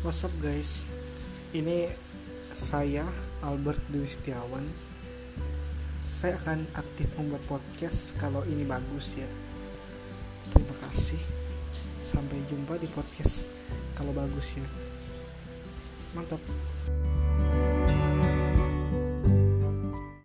what's up guys? Ini saya Albert Dewi Setiawan. Saya akan aktif membuat podcast kalau ini bagus ya. Terima kasih. Sampai jumpa di podcast kalau bagus ya. Mantap.